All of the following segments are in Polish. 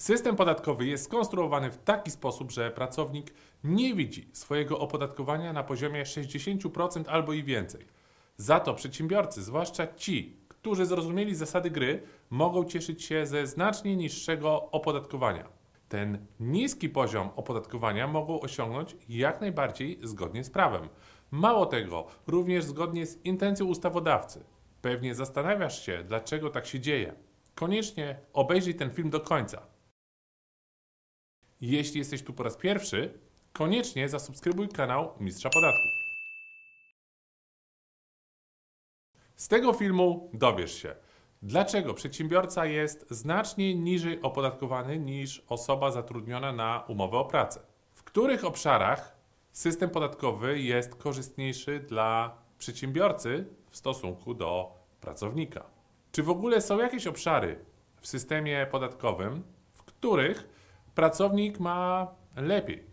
System podatkowy jest skonstruowany w taki sposób, że pracownik nie widzi swojego opodatkowania na poziomie 60% albo i więcej. Za to przedsiębiorcy, zwłaszcza ci, którzy zrozumieli zasady gry, mogą cieszyć się ze znacznie niższego opodatkowania. Ten niski poziom opodatkowania mogą osiągnąć jak najbardziej zgodnie z prawem. Mało tego, również zgodnie z intencją ustawodawcy. Pewnie zastanawiasz się, dlaczego tak się dzieje. Koniecznie obejrzyj ten film do końca. Jeśli jesteś tu po raz pierwszy, koniecznie zasubskrybuj kanał Mistrza Podatków. Z tego filmu dowiesz się, dlaczego przedsiębiorca jest znacznie niżej opodatkowany niż osoba zatrudniona na umowę o pracę. W których obszarach system podatkowy jest korzystniejszy dla przedsiębiorcy w stosunku do pracownika. Czy w ogóle są jakieś obszary w systemie podatkowym, w których pracownik ma lepiej?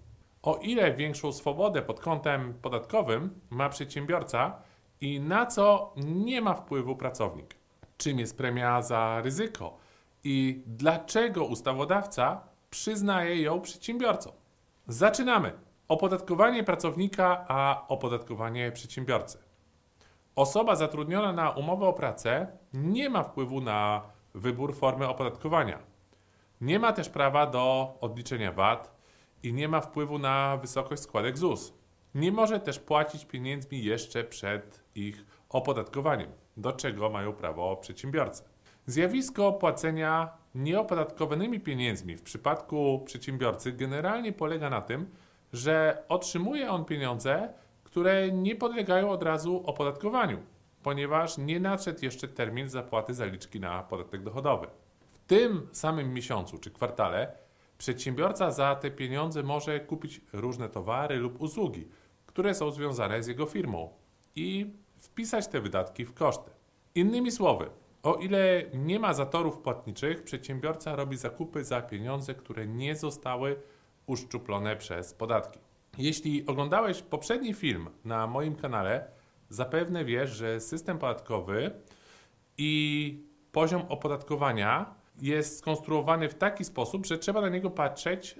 O ile większą swobodę pod kątem podatkowym ma przedsiębiorca i na co nie ma wpływu pracownik? Czym jest premia za ryzyko i dlaczego ustawodawca przyznaje ją przedsiębiorcom? Zaczynamy. Opodatkowanie pracownika, a opodatkowanie przedsiębiorcy. Osoba zatrudniona na umowę o pracę nie ma wpływu na wybór formy opodatkowania. Nie ma też prawa do odliczenia VAT i nie ma wpływu na wysokość składek ZUS. Nie może też płacić pieniędzmi jeszcze przed ich opodatkowaniem, do czego mają prawo przedsiębiorcy. Zjawisko płacenia nieopodatkowanymi pieniędzmi w przypadku przedsiębiorcy generalnie polega na tym, że otrzymuje on pieniądze, które nie podlegają od razu opodatkowaniu, ponieważ nie nadszedł jeszcze termin zapłaty zaliczki na podatek dochodowy. Tym samym miesiącu czy kwartale przedsiębiorca za te pieniądze może kupić różne towary lub usługi, które są związane z jego firmą i wpisać te wydatki w koszty. Innymi słowy, o ile nie ma zatorów płatniczych, przedsiębiorca robi zakupy za pieniądze, które nie zostały uszczuplone przez podatki. Jeśli oglądałeś poprzedni film na moim kanale, zapewne wiesz, że system podatkowy i poziom opodatkowania jest skonstruowany w taki sposób, że trzeba na niego patrzeć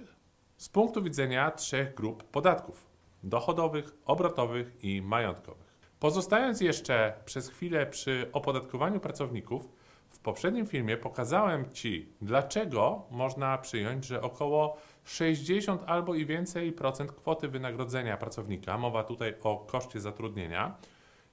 z punktu widzenia trzech grup podatków: dochodowych, obrotowych i majątkowych. Pozostając jeszcze przez chwilę przy opodatkowaniu pracowników, w poprzednim filmie pokazałem Ci, dlaczego można przyjąć, że około 60 albo i więcej procent kwoty wynagrodzenia pracownika, mowa tutaj o koszcie zatrudnienia,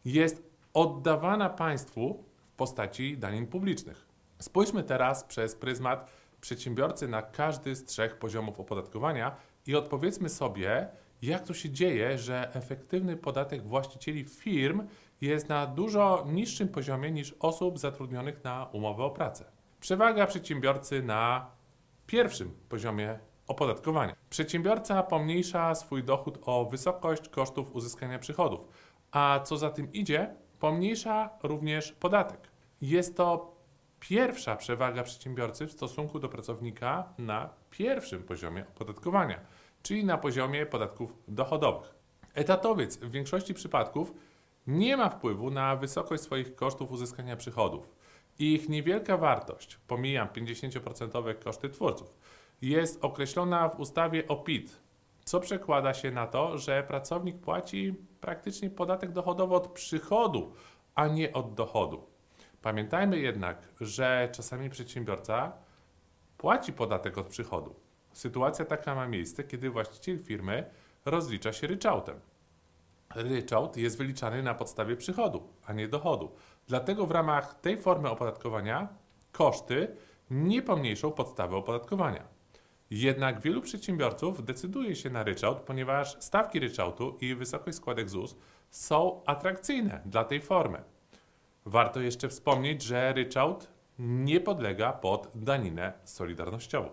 jest oddawana państwu w postaci danin publicznych. Spójrzmy teraz przez pryzmat przedsiębiorcy na każdy z trzech poziomów opodatkowania i odpowiedzmy sobie, jak to się dzieje, że efektywny podatek właścicieli firm jest na dużo niższym poziomie niż osób zatrudnionych na umowę o pracę. Przewaga przedsiębiorcy na pierwszym poziomie opodatkowania. Przedsiębiorca pomniejsza swój dochód o wysokość kosztów uzyskania przychodów, a co za tym idzie, pomniejsza również podatek. Jest to pierwsza przewaga przedsiębiorcy w stosunku do pracownika na pierwszym poziomie opodatkowania, czyli na poziomie podatków dochodowych. Etatowiec w większości przypadków nie ma wpływu na wysokość swoich kosztów uzyskania przychodów. Ich niewielka wartość, pomijam 50% koszty twórców, jest określona w ustawie o PIT, co przekłada się na to, że pracownik płaci praktycznie podatek dochodowy od przychodu, a nie od dochodu. Pamiętajmy jednak, że czasami przedsiębiorca płaci podatek od przychodu. Sytuacja taka ma miejsce, kiedy właściciel firmy rozlicza się ryczałtem. Ryczałt jest wyliczany na podstawie przychodu, a nie dochodu. Dlatego w ramach tej formy opodatkowania koszty nie pomniejszą podstawy opodatkowania. Jednak wielu przedsiębiorców decyduje się na ryczałt, ponieważ stawki ryczałtu i wysokość składek ZUS są atrakcyjne dla tej formy. Warto jeszcze wspomnieć, że ryczałt nie podlega pod daninę solidarnościową.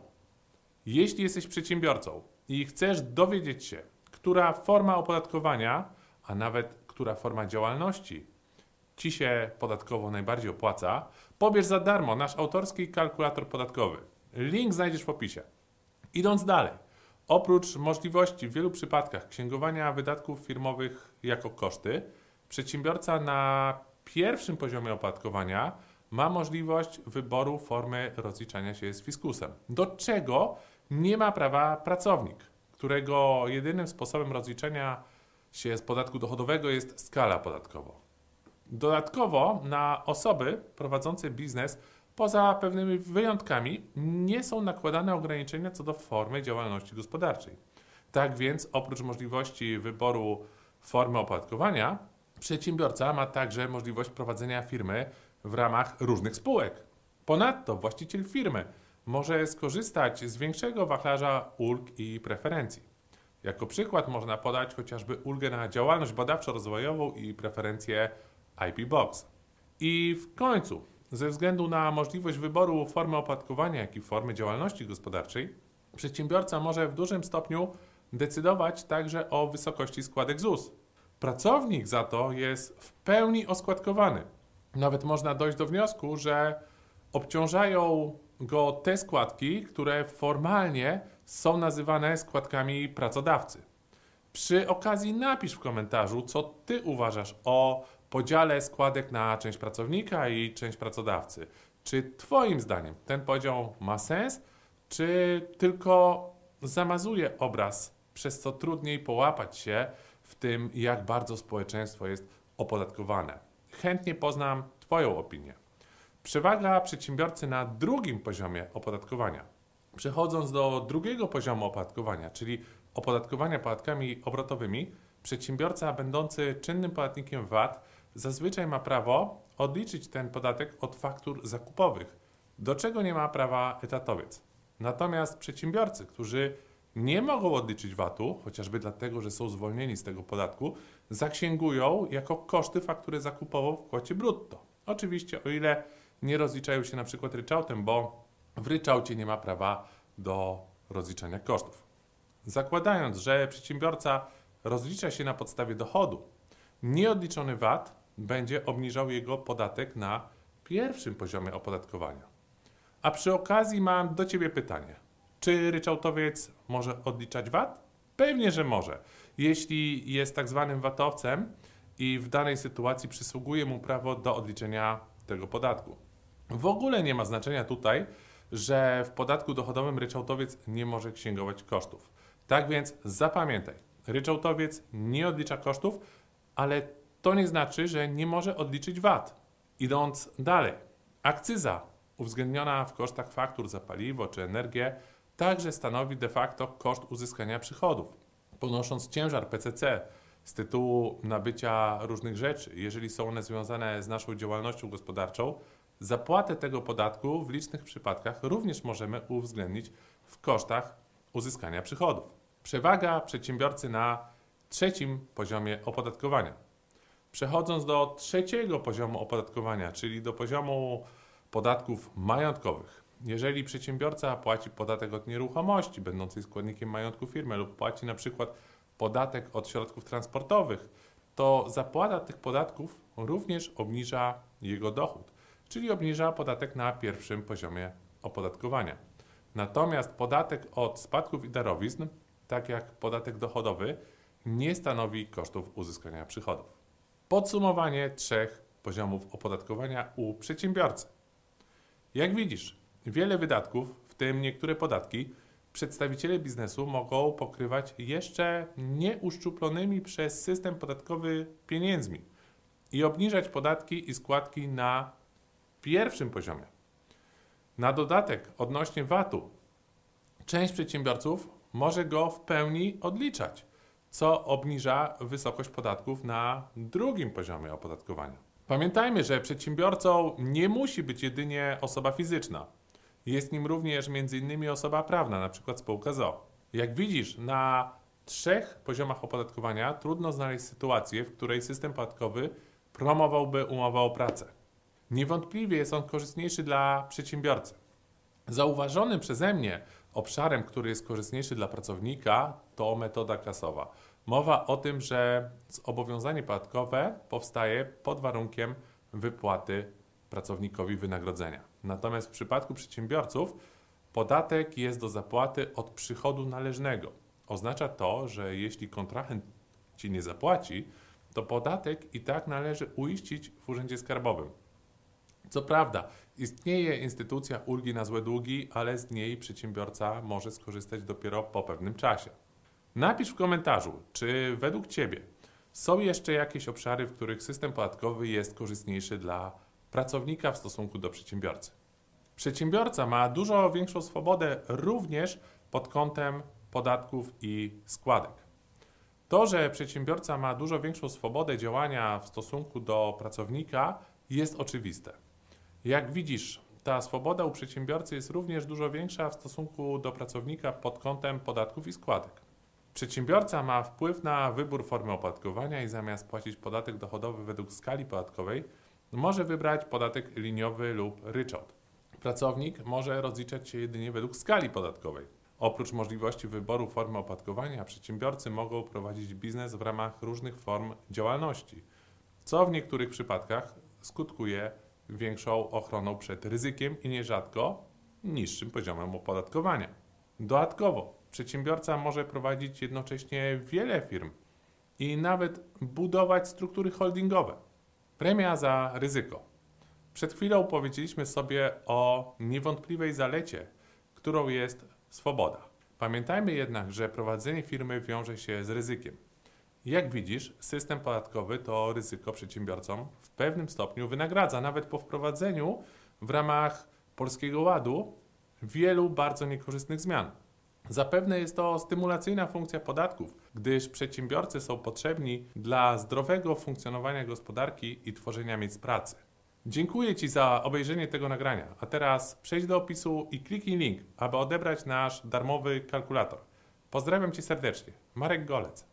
Jeśli jesteś przedsiębiorcą i chcesz dowiedzieć się, która forma opodatkowania, a nawet która forma działalności Ci się podatkowo najbardziej opłaca, pobierz za darmo nasz autorski kalkulator podatkowy. Link znajdziesz w opisie. Idąc dalej, oprócz możliwości w wielu przypadkach księgowania wydatków firmowych jako koszty, przedsiębiorca na pierwszym poziomie opodatkowania ma możliwość wyboru formy rozliczania się z fiskusem, do czego nie ma prawa pracownik, którego jedynym sposobem rozliczenia się z podatku dochodowego jest skala podatkowa. Dodatkowo na osoby prowadzące biznes poza pewnymi wyjątkami nie są nakładane ograniczenia co do formy działalności gospodarczej. Tak więc oprócz możliwości wyboru formy opodatkowania, przedsiębiorca ma także możliwość prowadzenia firmy w ramach różnych spółek. Ponadto właściciel firmy może skorzystać z większego wachlarza ulg i preferencji. Jako przykład można podać chociażby ulgę na działalność badawczo-rozwojową i preferencję IP Box. I w końcu, ze względu na możliwość wyboru formy opodatkowania, jak i formy działalności gospodarczej, przedsiębiorca może w dużym stopniu decydować także o wysokości składek ZUS. Pracownik za to jest w pełni oskładkowany. Nawet można dojść do wniosku, że obciążają go te składki, które formalnie są nazywane składkami pracodawcy. Przy okazji napisz w komentarzu, co ty uważasz o podziale składek na część pracownika i część pracodawcy. Czy Twoim zdaniem ten podział ma sens, czy tylko zamazuje obraz, przez co trudniej połapać się w tym, jak bardzo społeczeństwo jest opodatkowane? Chętnie poznam Twoją opinię. Przewaga przedsiębiorcy na drugim poziomie opodatkowania. Przechodząc do drugiego poziomu opodatkowania, czyli opodatkowania podatkami obrotowymi, przedsiębiorca będący czynnym podatnikiem VAT zazwyczaj ma prawo odliczyć ten podatek od faktur zakupowych, do czego nie ma prawa etatowiec. Natomiast przedsiębiorcy, którzy nie mogą odliczyć VAT-u, chociażby dlatego, że są zwolnieni z tego podatku, zaksięgują jako koszty faktury zakupową w kwocie brutto. Oczywiście, o ile nie rozliczają się na przykład ryczałtem, bo w ryczałcie nie ma prawa do rozliczania kosztów. Zakładając, że przedsiębiorca rozlicza się na podstawie dochodu, nieodliczony VAT będzie obniżał jego podatek na pierwszym poziomie opodatkowania. A przy okazji mam do Ciebie pytanie. Czy ryczałtowiec może odliczać VAT? Pewnie, że może. Jeśli jest tak zwanym VAT-owcem i w danej sytuacji przysługuje mu prawo do odliczenia tego podatku. W ogóle nie ma znaczenia tutaj, że w podatku dochodowym ryczałtowiec nie może księgować kosztów. Tak więc zapamiętaj, ryczałtowiec nie odlicza kosztów, ale to nie znaczy, że nie może odliczyć VAT. Idąc dalej, akcyza uwzględniona w kosztach faktur za paliwo czy energię także stanowi de facto koszt uzyskania przychodów. Ponosząc ciężar PCC z tytułu nabycia różnych rzeczy, jeżeli są one związane z naszą działalnością gospodarczą, zapłatę tego podatku w licznych przypadkach również możemy uwzględnić w kosztach uzyskania przychodów. Przewaga przedsiębiorcy na trzecim poziomie opodatkowania. Przechodząc do trzeciego poziomu opodatkowania, czyli do poziomu podatków majątkowych. Jeżeli przedsiębiorca płaci podatek od nieruchomości będącej składnikiem majątku firmy lub płaci na przykład podatek od środków transportowych, to zapłata tych podatków również obniża jego dochód, czyli obniża podatek na pierwszym poziomie opodatkowania. Natomiast podatek od spadków i darowizn, tak jak podatek dochodowy, nie stanowi kosztów uzyskania przychodów. Podsumowanie trzech poziomów opodatkowania u przedsiębiorcy. Jak widzisz, wiele wydatków, w tym niektóre podatki, przedstawiciele biznesu mogą pokrywać jeszcze nieuszczuplonymi przez system podatkowy pieniędzmi i obniżać podatki i składki na pierwszym poziomie. Na dodatek odnośnie VAT-u, część przedsiębiorców może go w pełni odliczać co obniża wysokość podatków na drugim poziomie opodatkowania. Pamiętajmy, że przedsiębiorcą nie musi być jedynie osoba fizyczna. Jest nim również m.in. osoba prawna, np. spółka ZO. Jak widzisz, na trzech poziomach opodatkowania trudno znaleźć sytuację, w której system podatkowy promowałby umowę o pracę. Niewątpliwie jest on korzystniejszy dla przedsiębiorcy. Zauważonym przeze mnie obszarem, który jest korzystniejszy dla pracownika, to metoda kasowa. Mowa o tym, że zobowiązanie podatkowe powstaje pod warunkiem wypłaty pracownikowi wynagrodzenia. Natomiast w przypadku przedsiębiorców podatek jest do zapłaty od przychodu należnego. Oznacza to, że jeśli kontrahent ci nie zapłaci, to podatek i tak należy uiścić w urzędzie skarbowym. Co prawda, istnieje instytucja ulgi na złe długi, ale z niej przedsiębiorca może skorzystać dopiero po pewnym czasie. Napisz w komentarzu, czy według Ciebie są jeszcze jakieś obszary, w których system podatkowy jest korzystniejszy dla pracownika w stosunku do przedsiębiorcy. Przedsiębiorca ma dużo większą swobodę również pod kątem podatków i składek. To, że przedsiębiorca ma dużo większą swobodę działania w stosunku do pracownika, jest oczywiste. Jak widzisz, ta swoboda u przedsiębiorcy jest również dużo większa w stosunku do pracownika pod kątem podatków i składek. Przedsiębiorca ma wpływ na wybór formy opodatkowania i zamiast płacić podatek dochodowy według skali podatkowej, może wybrać podatek liniowy lub ryczałt. Pracownik może rozliczać się jedynie według skali podatkowej. Oprócz możliwości wyboru formy opodatkowania, przedsiębiorcy mogą prowadzić biznes w ramach różnych form działalności, co w niektórych przypadkach skutkuje większą ochroną przed ryzykiem i nierzadko niższym poziomem opodatkowania. Dodatkowo, przedsiębiorca może prowadzić jednocześnie wiele firm i nawet budować struktury holdingowe. Premia za ryzyko. Przed chwilą powiedzieliśmy sobie o niewątpliwej zalecie, którą jest swoboda. Pamiętajmy jednak, że prowadzenie firmy wiąże się z ryzykiem. Jak widzisz, system podatkowy to ryzyko przedsiębiorcom w pewnym stopniu wynagradza, nawet po wprowadzeniu w ramach Polskiego Ładu wielu bardzo niekorzystnych zmian. Zapewne jest to stymulacyjna funkcja podatków, gdyż przedsiębiorcy są potrzebni dla zdrowego funkcjonowania gospodarki i tworzenia miejsc pracy. Dziękuję Ci za obejrzenie tego nagrania, a teraz przejdź do opisu i kliknij link, aby odebrać nasz darmowy kalkulator. Pozdrawiam Cię serdecznie. Marek Golec.